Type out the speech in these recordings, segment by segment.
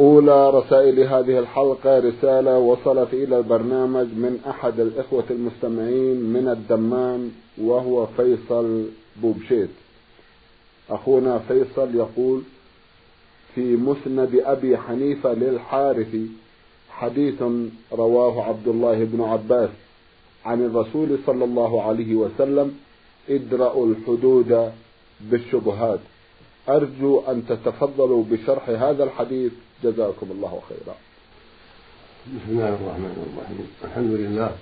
أولى رسائل هذه الحلقة رسالة وصلت إلى البرنامج من أحد الإخوة المستمعين من الدمام وهو فيصل بوبشيت. أخونا فيصل يقول في مسند أبي حنيفة للحارث حديث رواه عبد الله بن عباس عن الرسول صلى الله عليه وسلم ادرأوا الحدود بالشبهات. أرجو أن تتفضلوا بشرح هذا الحديث. جزاكم الله خيرا. بسم الله الرحمن الرحيم. الحمد لله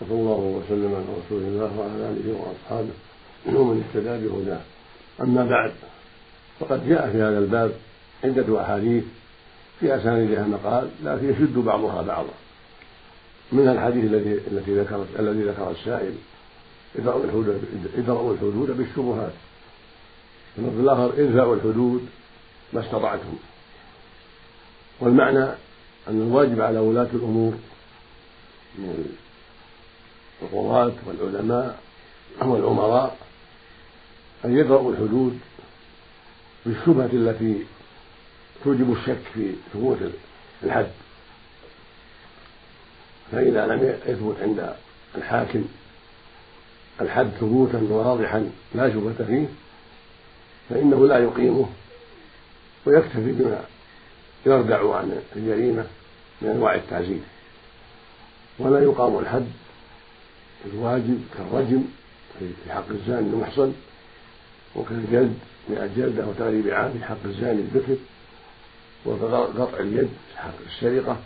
صلى الله وسلم على رسول الله وعلى آله وأصحابه ومن اهتدى بهداه. أما بعد فقد جاء في هذا الباب عدة أحاديث في أسانيدها مقال لكن يشد بعضها بعضا. من الحديث الذي التي ذكرت الذي ذكر السائل ادرأوا الحدود ادرأوا الحدود بالشبهات. واللفظ الآخر ادفعوا الحدود ما استطعتم والمعنى أن الواجب على ولاة الأمور من القضاة والعلماء والعمراء أن يدرأوا الحدود بالشبهة التي توجب الشك في ثبوت الحد. فإذا لم يثبت عند الحاكم الحد ثبوتا واضحا لا شبهة فيه فإنه لا يقيمه ويكتفي بما يردع عن الجريمة من أنواع التعزير ولا يقام الحد الواجب كالرجم في حق الزاني المحصن وكالجلد مئة جلدة وتغريب عام في حق الزاني البكر وكقطع اليد في حق السرقة.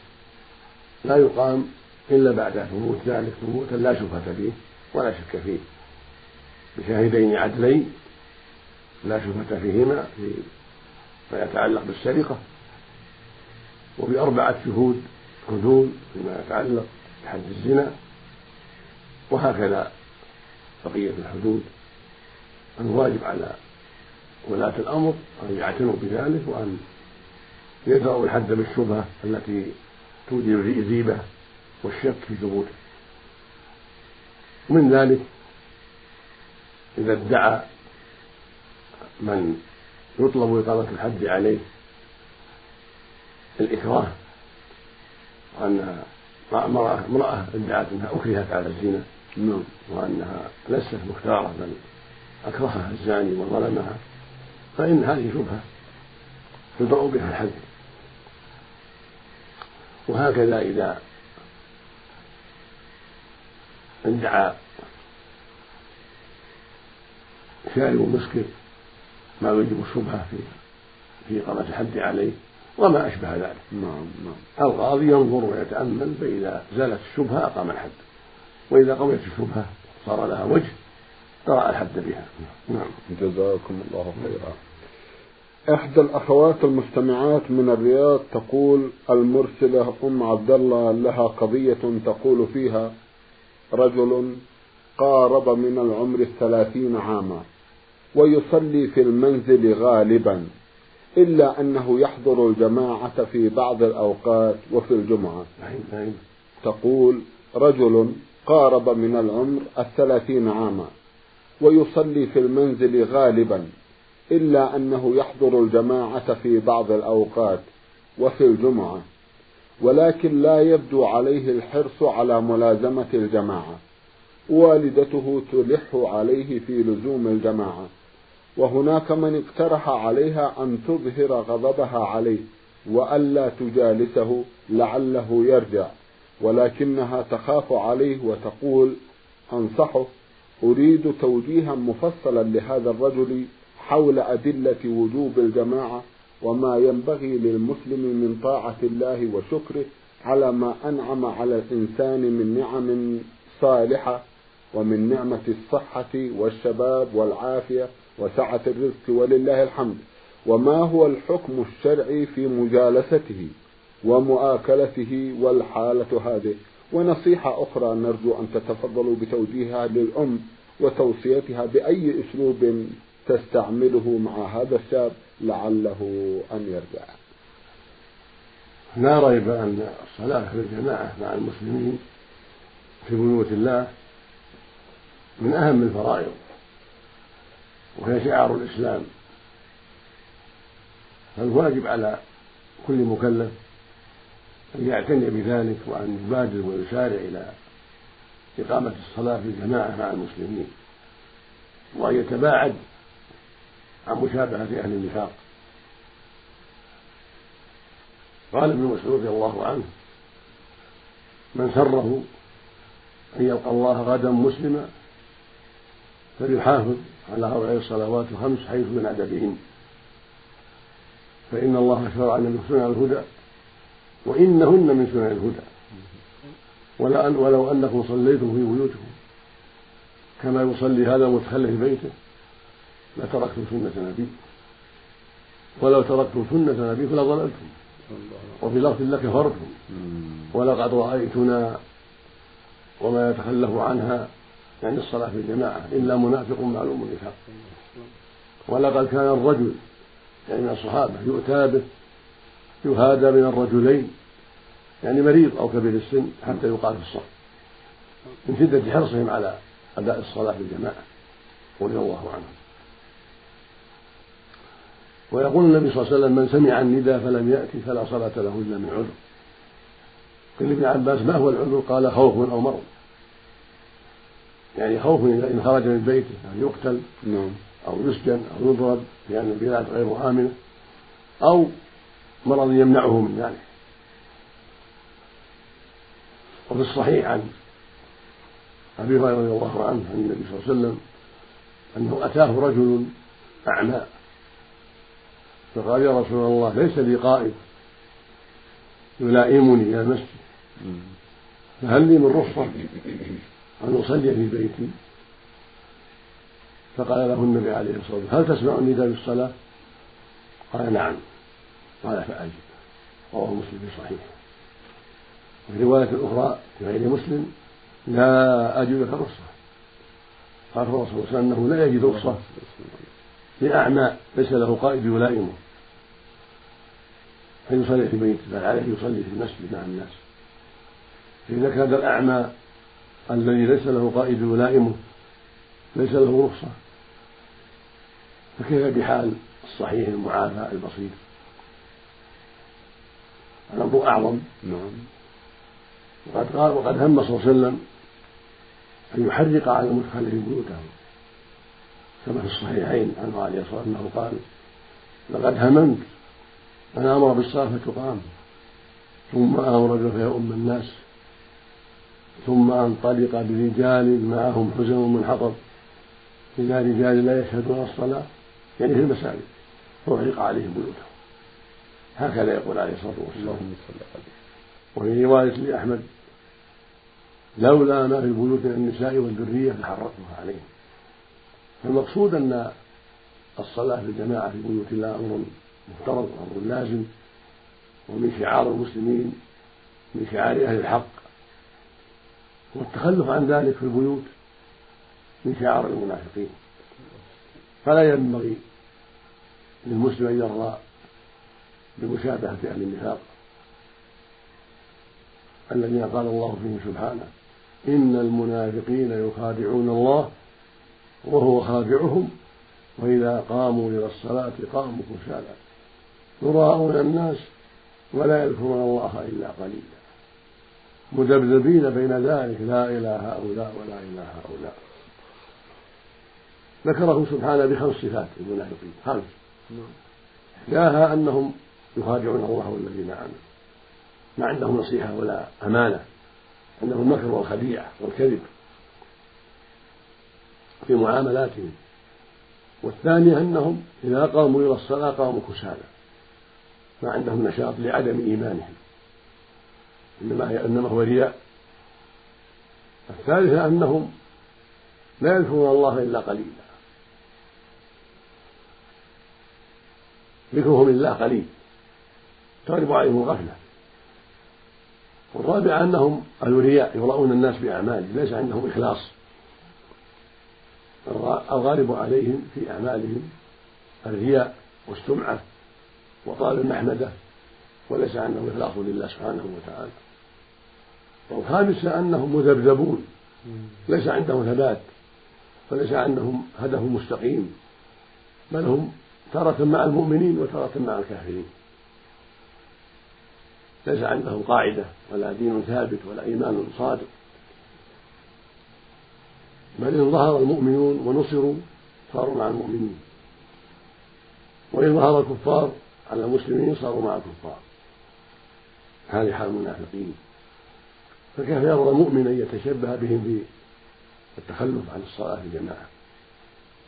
لا يقام إلا بعد ثبوت ذلك ثبوتا لا شبهة فيه ولا شك فيه. بشاهدين عدلين لا شبهة فيهما فيما يتعلق بالسرقة. وبأربعة شهود حدود فيما يتعلق بحد الزنا. وهكذا بقية الحدود. الواجب على ولاة الأمر أن يعتنوا بذلك وأن يدرأوا الحد بالشبهة التي توجب الريبة والشك في ثبوته. ومن ذلك إذا ادعى من يطلب إقامة الحد عليه. الإكراه وأنها امرأة امرأة ادعت أنها أكرهت على الزنا. نعم. وأنها ليست مختارة بل أكرهها الزاني وظلمها. فإن هذه شبهة تدرأ بها الحد وهكذا إذا ادعى شارب مسكر ما يوجب الشبهة في في إقامة الحد عليه وما أشبه ذلك. نعم نعم. القاضي ينظر ويتأمل فإذا زالت الشبهة أقام الحد. وإذا قويت الشبهة صار لها وجه قرأ الحد بها. نعم. جزاكم الله خيرا. إحدى الأخوات المستمعات من الرياض تقول المرسلة أم عبد الله لها قضية تقول فيها رجل قارب من العمر الثلاثين عاما. ويصلي في المنزل غالبا إلا أنه يحضر الجماعة في بعض الأوقات وفي الجمعة. تقول رجل قارب من العمر الثلاثين عاما ويصلي في المنزل غالبا إلا أنه يحضر الجماعة في بعض الأوقات وفي الجمعة ولكن لا يبدو عليه الحرص على ملازمة الجماعة. والدته تلح عليه في لزوم الجماعة. وهناك من اقترح عليها أن تظهر غضبها عليه وألا تجالسه لعله يرجع. ولكنها تخاف عليه وتقول أنصحه أريد توجيها مفصلا لهذا الرجل حول أدلة وجوب الجماعة وما ينبغي للمسلم من طاعة الله وشكره على ما أنعم على الإنسان من نعم صالحة ومن نعمة الصحة والشباب والعافية وسعة الرزق ولله الحمد. وما هو الحكم الشرعي في مجالسته ومؤاكلته والحالة هذه؟ ونصيحة أخرى نرجو أن تتفضلوا بتوجيهها للأم وتوصيتها بأي أسلوب تستعمله مع هذا الشاب لعله أن يرجع. لا ريب أن الصلاة في الجماعة مع المسلمين في بيوت الله من أهم الفرائض وهي شعار الإسلام. فالواجب على كل مكلف أن يعتني بذلك وأن يبادر ويسارع إلى إقامة الصلاة في الجماعة مع المسلمين وأن يتباعد عن مشابهة أهل النفاق. قال ابن مسعود رضي الله عنه من سره أن يلقى الله غدا مسلما فليحافظ على أربع الصلوات الخمس حيث ينادى بهن فإن الله شرع لنا سنن الهدى وإنهن من سنن الهدى. ولو أنكم صليتم في بيوتكم كما يصلي هذا المتخلف في بيته لتركتم سنة نبي ولو تركتم سنة نبيكم لضللتم وفي لفظ لكفرتم ولقد رأيتنا وما يتخلف عنها يعني الصلاة في الجماعة إلا منافق معلوم النفاق ولقد كان الرجل يعني من الصحابة يؤتى به يهادى من الرجلين يعني مريض أو كبير السن حتى يقال في الصف. من شدة حرصهم على أداء الصلاة في الجماعة رضي الله عنهم. ويقول النبي صلى الله عليه وسلم من سمع النداء فلم يأتي فلا صلاة له إلا من عذر. قيل ابن عباس ما هو العذر؟ قال خوف أو مرض. يعني خوف إن خرج من بيته أن يقتل نعم. أو يسجن أو يضرب لأن البلاد غير آمنة أو مرض يمنعه من ذلك. وفي الصحيح عن أبي هريرة رضي الله عنه عن النبي صلى الله عليه وسلم أنه أتاه رجل أعمى فقال يا رسول الله ليس لي قائد يلائمني إلى المسجد فهل لي من رخصة؟ أن أصلي في بيتي. فقال له النبي عليه الصلاة والسلام هل تسمع النداء بالصلاة؟ قال نعم. قال فأجب. رواه مسلم في صحيح وفي رواية أخرى في غير مسلم لا أجد لك رخصة قال الرسول صلى الله عليه وسلم أنه لا يجد رخصة لأعمى ليس له قائد يلائمه فيصلي في بيته بل عليه يصلي في المسجد مع الناس. فإذا كان الأعمى الذي ليس له قائد يلائمه ليس له رخصة. فكيف بحال الصحيح المعافى البسيط؟ الأمر أعظم. نعم. وقد قال وقد هم صلى الله عليه وسلم أن يحرق على المتخلفين بيوتهم كما في الصحيحين عنه عليه الصلاة والسلام أنه قال لقد هممت أن أمر بالصلاة فتقام ثم أمر فيؤم الناس. ثم انطلق برجال معهم حزن من حطب إلى رجال لا يشهدون الصلاة يعني في المساجد فأحرق عليهم بيوتهم. هكذا يقول عليه الصلاة والسلام. وفي رواية لأحمد لولا ما في البيوت من النساء والذرية لحرقتها عليهم. فالمقصود أن الصلاة في الجماعة في بيوت الله أمر مفترض وأمر لازم ومن شعار المسلمين من شعار أهل الحق والتخلف عن ذلك في البيوت من شعار المنافقين. فلا ينبغي للمسلم أن يرضى بمشابهة أهل النفاق الذين قال الله فيهم سبحانه إن المنافقين يخادعون الله وهو خادعهم وإذا قاموا إلى الصلاة قاموا كسالى يراءون الناس ولا يذكرون الله إلا قليلا. مذبذبين بين ذلك لا إلى هؤلاء ولا إلى هؤلاء. ذكره سبحانه بخمس صفات المنافقين خمس. إحداها أنهم يخادعون الله والذين آمنوا. ما عندهم نصيحة ولا أمانة. عندهم المكر والخديعة والكذب في معاملاتهم. والثانية أنهم إذا قاموا إلى الصلاة قاموا كسالى. ما عندهم نشاط لعدم إيمانهم. إنما هي إنما هو رياء. الثالثة أنهم لا يذكرون الله إلا قليلا. ذكرهم لله قليل. تغلب عليهم الغفلة والرابعة أنهم أهل رياء يراؤون الناس بأعمالهم ليس عندهم إخلاص. الغالب عليهم في أعمالهم الرياء والسمعة وطالب المحمدة. وليس عندهم إخلاص لله سبحانه وتعالى. والخامسة أنهم مذبذبون. ليس عندهم ثبات. وليس عندهم هدف مستقيم. بل هم تارة مع المؤمنين وتارة مع الكافرين. ليس عندهم قاعدة ولا دين ثابت ولا إيمان صادق. بل إن ظهر المؤمنون ونصروا صاروا مع المؤمنين. وإن ظهر الكفار على المسلمين صاروا مع الكفار. هذه حال المنافقين. فكيف يرضى المؤمن أن يتشبه بهم في التخلف عن الصلاة في الجماعة؟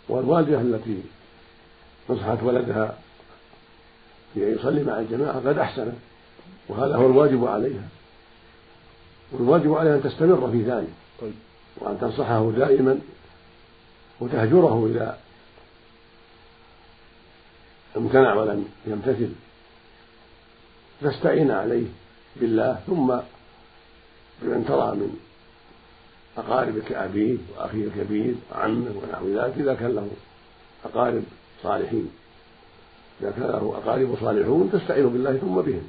والوالدة التي نصحت ولدها في أن يصلي مع الجماعة قد أحسنت وهذا هو الواجب عليها. والواجب عليها أن تستمر في ذلك طيب. وأن تنصحه دائما وتهجره إذا امتنع ولم يمتثل. تستعين عليه. بالله ثم بمن ترى من أقاربك أبيه وأخيه الكبير وعمه ونحو ذلك إذا كان له أقارب صالحين. إذا كان له أقارب صالحون تستعين بالله ثم بهم.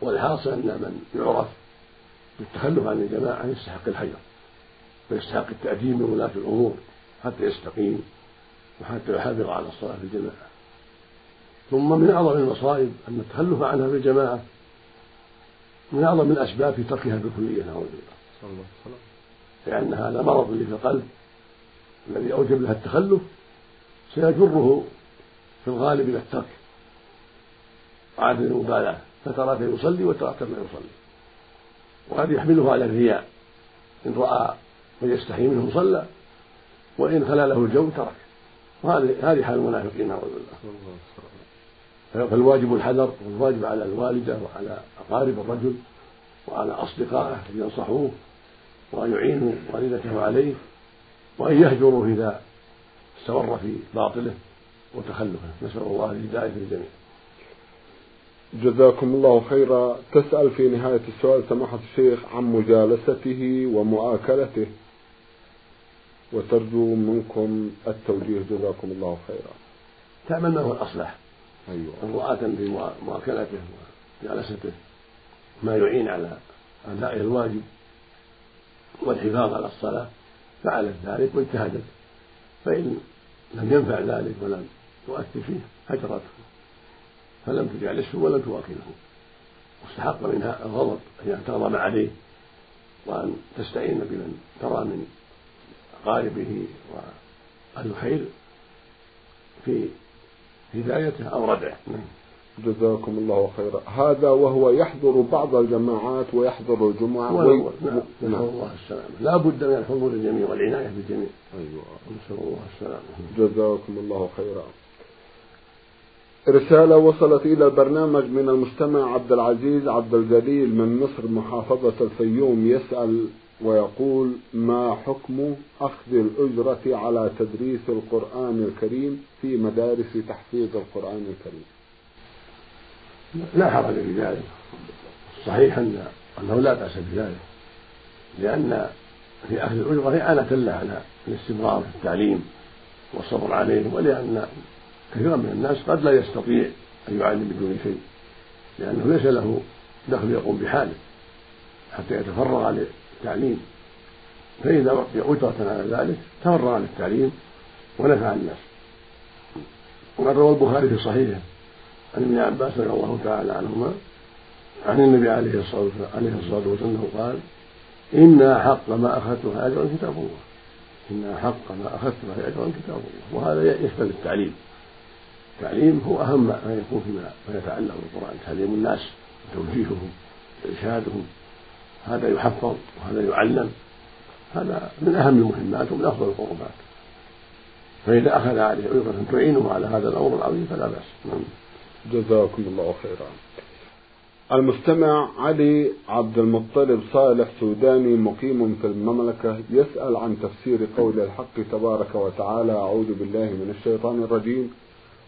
والحاصل أن من يعرف بالتخلف عن الجماعة يستحق الحجر ويستحق التأديب من ولاة الأمور حتى يستقيم وحتى يحافظ على الصلاة في الجماعة. ثم من أعظم المصائب أن التخلف عنها في الجماعة من أعظم الأسباب في تركها بالكلية نعوذ بالله. لأن هذا مرض اللي في القلب الذي أوجب لها التخلف سيجره في الغالب إلى الترك. وعدم المبالاة فترى يصلي وترى ما يصلي. وقد يحمله على الرياء إن رأى من يستحي منه صلى وإن خلا له الجو ترك. وهذه هذه حال المنافقين نعوذ بالله. فالواجب الحذر والواجب على الوالدة وعلى أقارب الرجل وعلى أصدقائه أن ينصحوه وأن يعينوا والدته عليه وأن يهجروا إذا استمر في باطله وتخلفه. نسأل الله الهداية للجميع. جزاكم الله خيرا. تسأل في نهاية السؤال سماحة الشيخ عن مجالسته ومؤاكلته وترجو منكم التوجيه. جزاكم الله خيرا. تعمل ما هو الأصلح. أيوة. امرأة في مؤاكلته وجلسته ما يعين على أداء الواجب والحفاظ على الصلاة فعلت ذلك واجتهدت. فإن لم ينفع ذلك ولم تؤثر فيه هجرته فلم تجالسه ولم تواكله. واستحق منها الغضب أن تغضب عليه وأن تستعين بمن ترى من أقاربه وأهل الخير في هدايته أو ردعه نعم. جزاكم الله خيرا. هذا وهو يحضر بعض الجماعات ويحضر الجمعة. وي... نعم نسأل نعم. الله السلامة. لا بد من الحضور الجميع والعناية بالجميع. أيوة. نسأل الله السلامة. جزاكم الله خيرا. رسالة وصلت إلى البرنامج من المستمع عبد العزيز عبد الجليل من مصر محافظة الفيوم يسأل ويقول ما حكم أخذ الأجرة على تدريس القرآن الكريم في مدارس تحفيظ القرآن الكريم؟ لا حرج في ذلك. صحيح أن أنه لا بأس بذلك لأن في أخذ الأجرة إعانة له على الاستمرار في التعليم والصبر عليه ولأن كثيرا من الناس قد لا يستطيع أن يعلم بدون شيء لأنه ليس له دخل يقوم بحاله. حتى يتفرغ للتعليم فإذا أعطي أجرة على ذلك تفرغ للتعليم ونفع الناس وقد روى البخاري في صحيحه عن ابن عباس رضي الله تعالى عنهما عن النبي عليه الصلاة والسلام قال إن حق ما أخذته أجرا كتاب الله. إن حق ما أخذته أجرا كتاب الله. وهذا يشمل التعليم. التعليم هو أهم ما يكون فيما يتعلق بالقرآن. تعليم الناس وتوجيههم وإرشادهم هذا يحفظ وهذا يعلم. هذا من أهم المهمات ومن أفضل القربات. فإذا أخذ عليه أيضا تعينه على هذا الأمر العظيم فلا بأس. نعم. جزاكم الله خيرا. المستمع علي عبد المطلب صالح سوداني مقيم في المملكة يسأل عن تفسير قول الحق تبارك وتعالى أعوذ بالله من الشيطان الرجيم.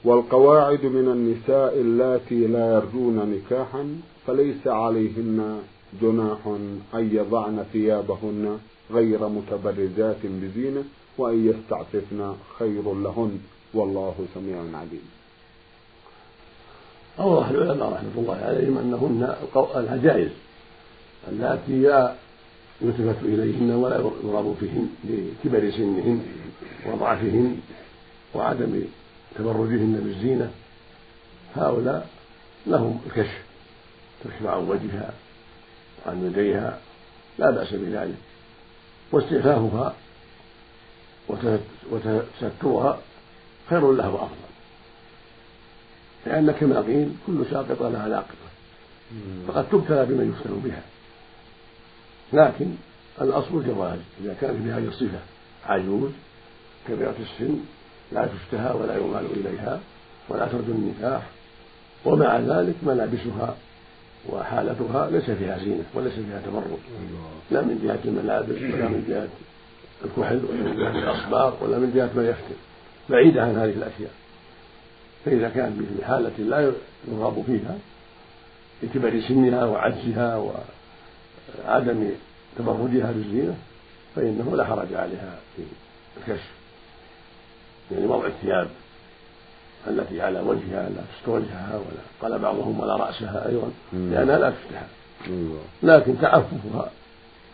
والقواعد من النساء اللاتي لا يرجون نكاحا فليس عليهن جناح أن يضعن ثيابهن غير متبرجات بزينة وأن يستعففن خير لهن. والله سميع عليم. أوضح العلماء رحمة الله عليهم أنهن العجائز اللاتي لا يلتفت إليهن ولا يرغب فيهن لكبر سنهن وضعفهن وعدم تبرجهن بالزينة. هؤلاء لهم الكشف تكشف عن وجهها. وعن يديها لا بأس بذلك. واستعفافها وتسترها خير له وأفضل. لأن كما قيل كل ساقطة لها لاقطة فقد تبتلى بمن يفتن بها. لكن الأصل الجواز إذا كان في هذه الصفة عجوز كبيرة السن لا تشتهى ولا يمال إليها ولا ترجو النكاح ومع ذلك ملابسها وحالتها ليس فيها زينة وليس فيها تمرد لا من جهة الملابس ولا من جهة الكحل ولا من جهة الأصباغ ولا من جهة ما يفتن بعيدة عن هذه الأشياء. فإذا كان في حالة لا يرغب فيها لكبر سنها وعجزها وعدم تبردها بالزينة فإنه لا حرج عليها في الكشف. يعني وضع الثياب التي على وجهها لا تستر وجهها ولا قال بعضهم ولا رأسها أيضا لأنها لا تفتح لكن تعففها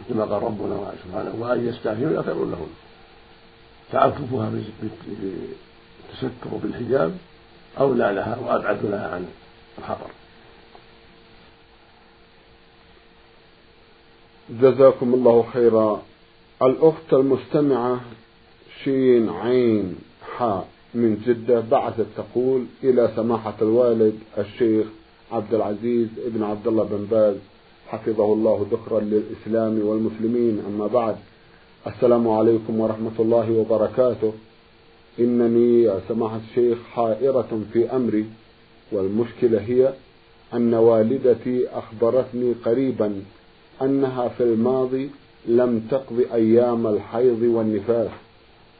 كما قال ربنا سبحانه وأن يستعففن خير لهم. تعففها بالتستر بالحجاب أولى لها وأبعد لها عن الخطر. جزاكم الله خيرا. الأخت المستمعة شين عين حاء. من جدة بعثت تقول إلى سماحة الوالد الشيخ عبد العزيز ابن عبد الله بن باز حفظه الله ذخرا للإسلام والمسلمين. أما بعد السلام عليكم ورحمة الله وبركاته. إنني يا سماحة الشيخ حائرة في أمري والمشكلة هي أن والدتي أخبرتني قريبا أنها في الماضي لم تقض أيام الحيض والنفاس.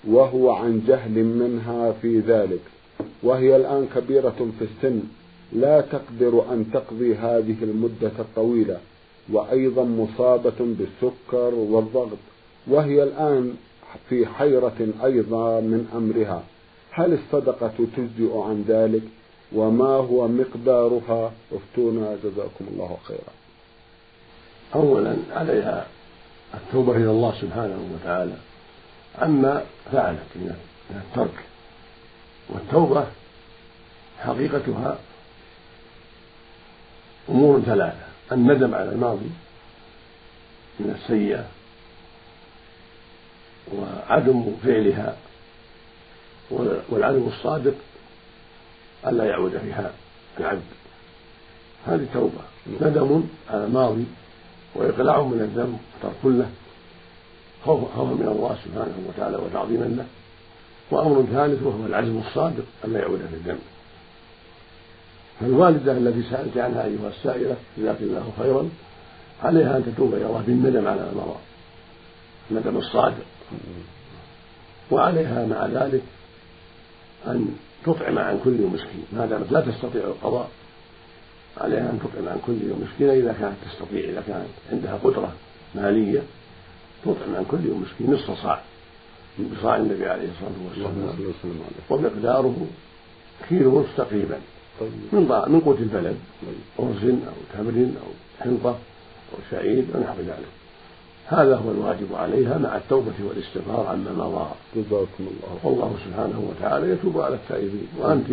وهو عن جهل منها في ذلك. وهي الآن كبيرة في السن. لا تقدر أن تقضي هذه المدة الطويلة. وأيضا مصابة بالسكر والضغط. وهي الآن في حيرة أيضا من أمرها. هل الصدقة تجزئ عن ذلك؟ وما هو مقدارها؟ افتونا جزاكم الله خيرا. أولا عليها التوبة إلى الله سبحانه وتعالى. عما فعلت من الترك والتوبة حقيقتها أمور ثلاثة. الندم على الماضي من السيئة وعدم فعلها والعدم الصادق ألا يعود فيها العبد. هذه توبة. ندم على الماضي وإقلاع من الذنب وترك له. خوفا من الله سبحانه وتعالى وتعظيما له. وأمر ثالث وهو العزم الصادق ألا يعود في الذنب فالوالدة التي سألت عنها أيها السائلة جزاك الله خيرا عليها أن تتوب إلى الله بالندم على المرض الندم الصادق. وعليها مع ذلك أن تطعم عن كل مسكين. ما دامت لا تستطيع القضاء عليها أن تطعم عن كل يوم مسكين إذا كانت تستطيع إذا كانت عندها قدرة مالية تطعم عن كل يوم مسكين نصف صاع. بصاع النبي عليه الصلاة والسلام. ومقداره كيلو ونصف تقريبا طيب. من من قوت البلد أرز أو تمر أو حنطة أو شعير ونحو ذلك. هذا هو الواجب عليها مع التوبة والاستغفار عما مضى. جزاكم الله. والله سبحانه وتعالى يتوب على التائبين. وأنت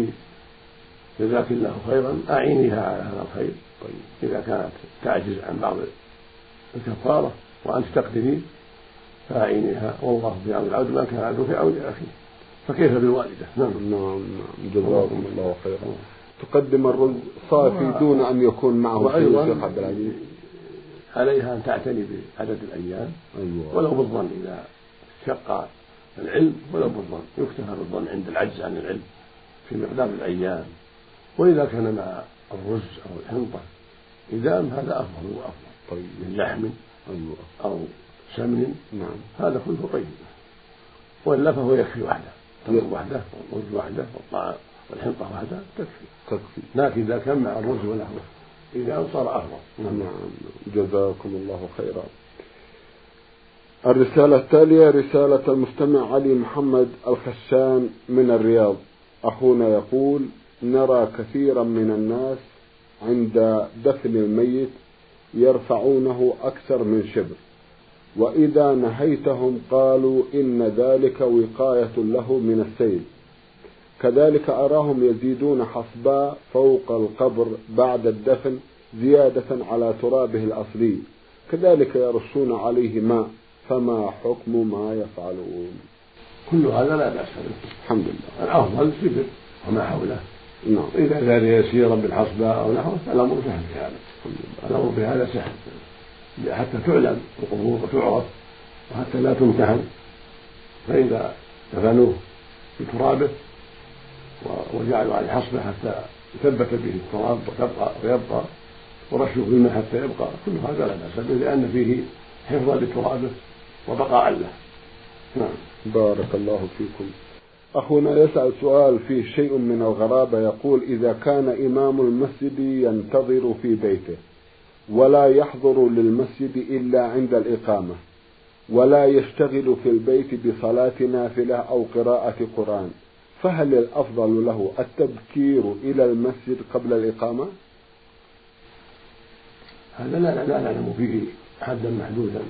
جزاك الله خيرا. أعينيها على هذا الخير. طيب. إذا كانت تعجز عن بعض الكفارة وأنت تقدرين فأعينيها والله في عون العبد ما كان العبد في عون أخيه. فكيف بالوالدة؟ نعم. نعم جزاكم الله خيرا. تقدم الرز صافي دون أن يكون معه وأيضا عبد العزيز. عليها أن تعتني بعدد الأيام. أيوة. ولو بالظن إذا شق العلم ولو بالظن. يكتفى بالظن عند العجز عن العلم في مقدار الأيام. وإذا كان مع الرز أو الحنطة إدام هذا أفضل وأفضل. طيب. من لحم أيوة. أو سمن. نعم. هذا كله طيب. وإلا فهو يكفي وحده. تمر وحده والرز وحده والحنطة وحده تكفي. تكفي. لكن إذا كان مع الرز ونحوه إذا صار أفضل نعم. جزاكم الله خيرا. الرسالة التالية رسالة المستمع علي محمد الخشان من الرياض. أخونا يقول نرى كثيرا من الناس عند دفن الميت يرفعونه أكثر من شبر. وإذا نهيتهم قالوا إن ذلك وقاية له من السيل. كذلك أراهم يزيدون حصباء فوق القبر بعد الدفن زيادة على ترابه الأصلي. كذلك يرشون عليه ماء فما حكم ما يفعلون. كل هذا لا بأس به. الحمد لله. الأفضل الشبر وما حوله. نعم. إذا كان يسيرا بالحصباء أو نحوه فالأمر سهل في هذا. الأمر في هذا سهل. حتى تعلم القبور وتعرف وحتى لا تمتحن فإذا دفنوه بترابه وجعلوا عليه حصبة حتى يثبت به التراب وتبقى ويبقى ورشه بالماء حتى يبقى. كل هذا لا بأس به لأن فيه حفظا لترابه وبقاء له. نعم. بارك الله فيكم. أخونا يسأل سؤال فيه شيء من الغرابة. يقول إذا كان إمام المسجد ينتظر في بيته. ولا يحضر للمسجد إلا عند الإقامة ولا يشتغل في البيت بصلاة نافلة أو قراءة قرآن فهل الأفضل له التبكير إلى المسجد قبل الإقامة؟ هذا لا لا نعلم فيه حدا محدودا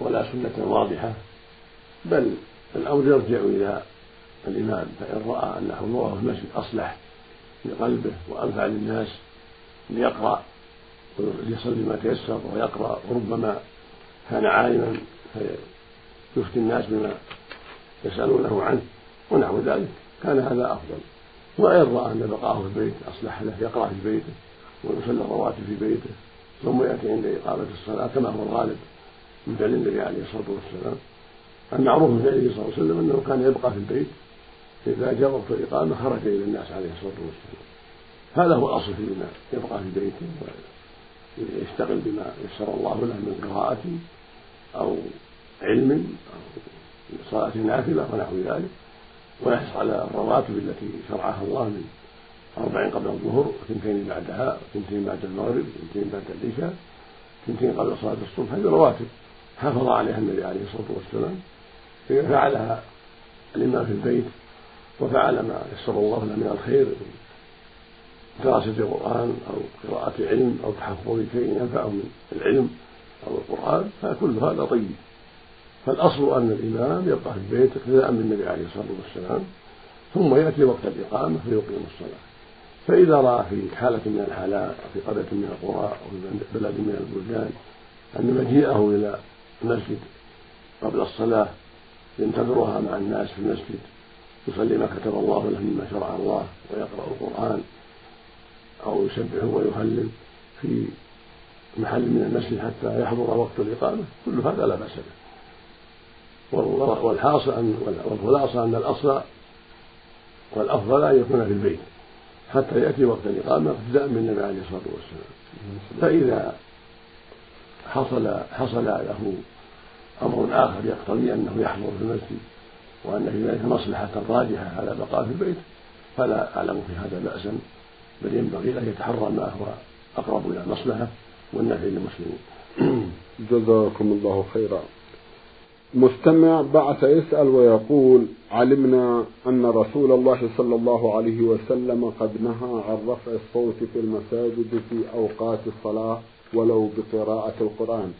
ولا سنة واضحة بل الأمر يرجع إلى الإمام فإن رأى أن حضوره في المسجد أصلح لقلبه وأنفع للناس ليقرأ ليصلي ما تيسر ويقرأ وربما كان عالما فيفتي الناس بما يسألونه عنه ونحو ذلك. كان هذا أفضل. وإن رأى أن بقاءه في البيت أصلح له يقرأ في بيته ويصلي الرواتب في بيته ثم يأتي عند إقامة الصلاة كما هو الغالب من فعل النبي عليه الصلاة والسلام. المعروف من فعله صلى الله عليه وسلم أنه كان يبقى في البيت إذا جاء وقت الإقامة خرج إلى الناس عليه الصلاة والسلام. هذا هو الأصل فيما يبقى في بيته. ويشتغل بما يسر الله له من قراءة أو علم أو صلاة نافلة ونحو ذلك ويحرص على الرواتب التي شرعها الله من أربع قبل الظهر وثنتين بعدها وثنتين بعد المغرب وثنتين بعد العشاء وثنتين قبل صلاة الصبح هذه رواتب حافظ عليها النبي عليه الصلاة والسلام. فعلها الإمام في البيت وفعل ما يسر الله له من الخير دراسة القرآن أو قراءة علم أو تحفظ شيء ينفعه من العلم أو القرآن فكل هذا طيب. فالأصل أن الإمام يبقى في البيت اقتداء بالنبي عليه الصلاة والسلام ثم يأتي وقت الإقامة فيقيم الصلاة. فإذا رأى في حالة من الحالات أو في قرية من القرى أو في بلد من البلدان أن مجيئه إلى المسجد قبل الصلاة ينتظرها مع الناس في المسجد يصلي ما كتب الله له مما شرع الله ويقرأ القرآن أو يسبح ويهلل في محل من المسجد حتى يحضر وقت الإقامة. كل هذا لا بأس به. والحاصل أن والخلاصة أن الأصل والأفضل أن يكون في البيت حتى يأتي وقت الإقامة اقتداء بالنبي عليه الصلاة والسلام. فإذا حصل حصل له أمر آخر يقتضي أنه يحضر في المسجد وأن في ذلك مصلحة راجحة على بقاء في البيت فلا أعلم في هذا بأسا. بل ينبغي أن يتحرى ما هو أقرب إلى المصلحة والنفع للمسلمين. جزاكم الله خيرا. مستمع بعث يسأل ويقول علمنا أن رسول الله صلى الله عليه وسلم قد نهى عن رفع الصوت في المساجد في أوقات الصلاة ولو بقراءة القرآن.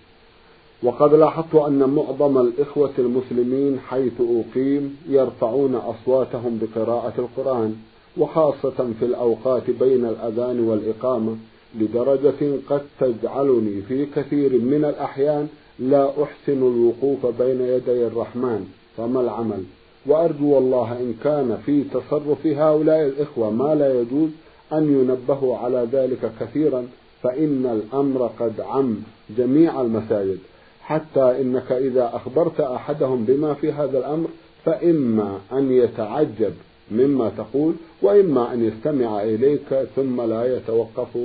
وقد لاحظت أن معظم الإخوة المسلمين حيث أقيم يرفعون أصواتهم بقراءة القرآن. وخاصة في الأوقات بين الأذان والإقامة لدرجة قد تجعلني في كثير من الأحيان لا أحسن الوقوف بين يدي الرحمن. فما العمل؟ وأرجو الله إن كان في تصرف هؤلاء الإخوة ما لا يجوز أن ينبهوا على ذلك كثيرا فإن الأمر قد عم جميع المساجد. حتى إنك إذا أخبرت أحدهم بما في هذا الأمر فإما أن يتعجب مما تقول وإما أن يستمع إليك ثم لا يتوقف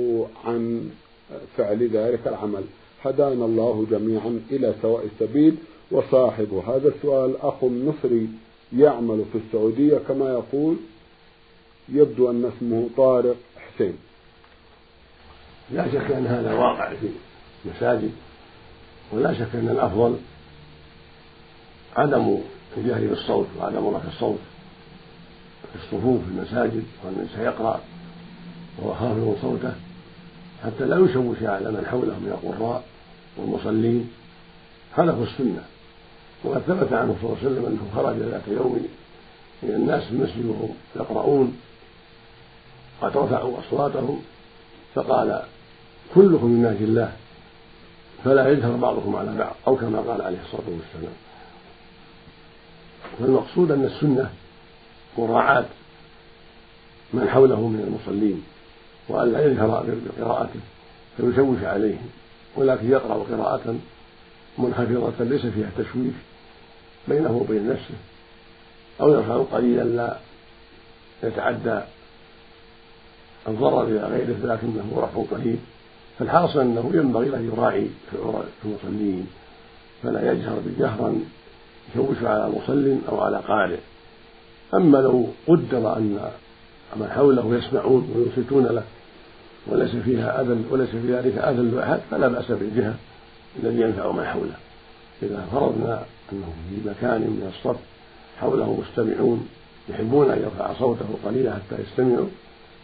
عن فعل ذلك العمل. هدانا الله جميعا إلى سواء السبيل. وصاحب هذا السؤال أخ مصري يعمل في السعودية كما يقول يبدو أن اسمه طارق حسين. لا شك أن هذا واقع في المساجد ولا شك أن الأفضل عدم الجهر بالصوت وعدم رفع الصوت. في الصفوف في المساجد وأن سيقرأ وهو خافض صوته حتى لا يشوش على من حوله من القراء والمصلين. خلفوا السنة. وقد ثبت عنه صلى الله عليه وسلم أنه خرج ذات يوم إلى الناس في المسجد وهم يقرؤون قد رفعوا أصواتهم فقال كلكم من ناجي الله فلا يجهر بعضكم على بعض أو كما قال عليه الصلاة والسلام. فالمقصود أن السنة مراعاة من حوله من المصلين وألا يجهر بقراءته فيشوش عليهم ولكن يقرأ قراءة منخفضة ليس فيها تشويش بينه وبين نفسه أو يرفع قليلا لا يتعدى الضرر إلى غيره لكنه رفع قليل. فالحاصل أنه ينبغي أن يراعي في المصلين فلا يجهر بجهرا يشوش على مصل أو على قارئ. أما لو قدر أن من حوله يسمعون وينصتون له وليس فيها أذى وليس في ذلك أذى لأحد فلا بأس بالجهة الذي ينفع من حوله. إذا فرضنا أنه في مكان من الصف حوله مستمعون يحبون أن يرفع صوته قليلا حتى يستمعوا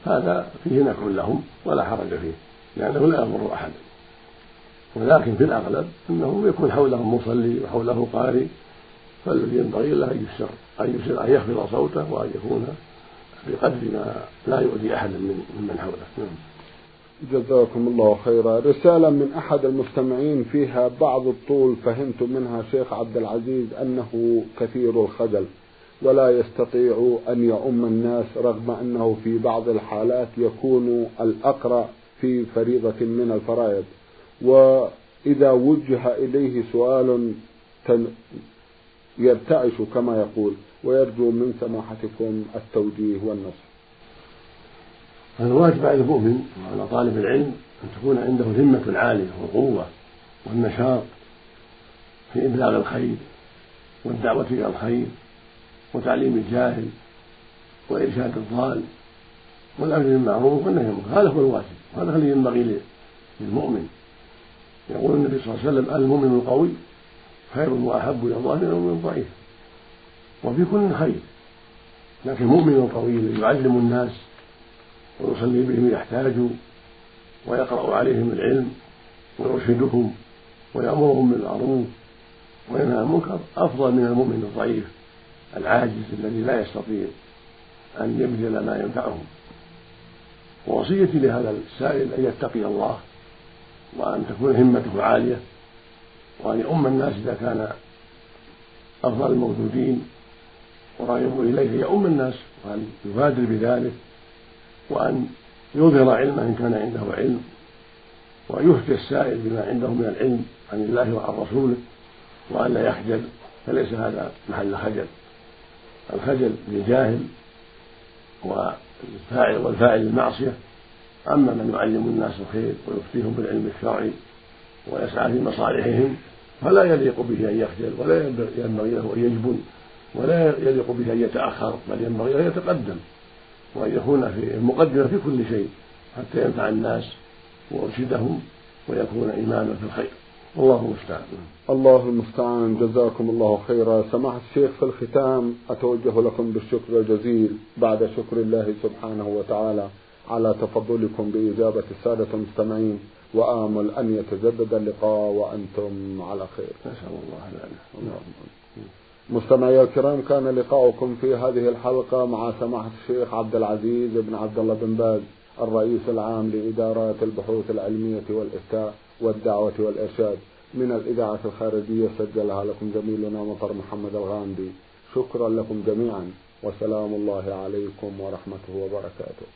هذا فيه نفع لهم ولا حرج فيه لأنه لا يضر أحدا ولكن في الأغلب أنه يكون حولهم مصلي وحوله قارئ فالذي ينبغي له أن يسر أن يسر أن يخفض صوته وأن يكون بقدر ما لا يؤذي أحدا من من حوله. نعم. جزاكم الله خيرا. رسالة من أحد المستمعين فيها بعض الطول فهمت منها شيخ عبد العزيز أنه كثير الخجل ولا يستطيع أن يؤم الناس رغم أنه في بعض الحالات يكون الأقرأ في فريضة من الفرائض. وإذا وجه إليه سؤال يرتعش كما يقول ويرجو من سماحتكم التوجيه والنصح. الواجب على المؤمن وعلى طالب العلم أن تكون عنده همة عالية والقوة والنشاط في إبلاغ الخير والدعوة إلى الخير وتعليم الجاهل وإرشاد الضال والأمر بالمعروف والنهي عن هذا هو الواجب. وهذا الذي ينبغي للمؤمن. يقول النبي صلى الله عليه وسلم المؤمن القوي خير وأحب إلى الله من المؤمن الضعيف. وفي كل خير. لكن المؤمن القوي يعلم الناس ويصلي بهم إذا احتاجوا ويقرأ عليهم العلم ويرشدهم ويأمرهم بالمعروف وينهى المنكر. أفضل من المؤمن الضعيف العاجز الذي لا يستطيع أن يبذل ما ينفعهم ووصيتي لهذا السائل أن يتقي الله وأن تكون همته عالية. وأن يؤم الناس إذا كان أفضل الموجودين وراغب إليه يؤم الناس وأن يبادر بذلك وأن يظهر علمه إن كان عنده علم وأن يفتي السائل بما عنده من العلم عن الله وعن رسوله وأن لا يخجل فليس هذا محل خجل. الخجل للجاهل والفاعل والفاعل المعصية أما من يعلم الناس الخير ويفتيهم بالعلم الشرعي ويسعى في مصالحهم فلا يليق به أن يخجل ولا ينبغي له أن يجبن ولا يليق به أن يتأخر بل ينبغي أن يتقدم وأن يكون في المقدمة في كل شيء حتى ينفع الناس ويرشدهم ويكون إماما في الخير. والله المستعان. الله المستعان. جزاكم الله خيرا. سماحة الشيخ في الختام أتوجه لكم بالشكر الجزيل بعد شكر الله سبحانه وتعالى على تفضلكم بإجابة السادة المستمعين. وآمل أن يتجدد اللقاء وأنتم على خير. نسأل الله ذلك مستمعي الكرام كان لقاؤكم في هذه الحلقة مع سماحة الشيخ عبد العزيز بن عبد الله بن باز الرئيس العام لإدارات البحوث العلمية والإفتاء والدعوة والإرشاد. من الإذاعة الخارجية سجلها لكم زميلنا مطر محمد الغامدي. شكرا لكم جميعا وسلام الله عليكم ورحمته وبركاته.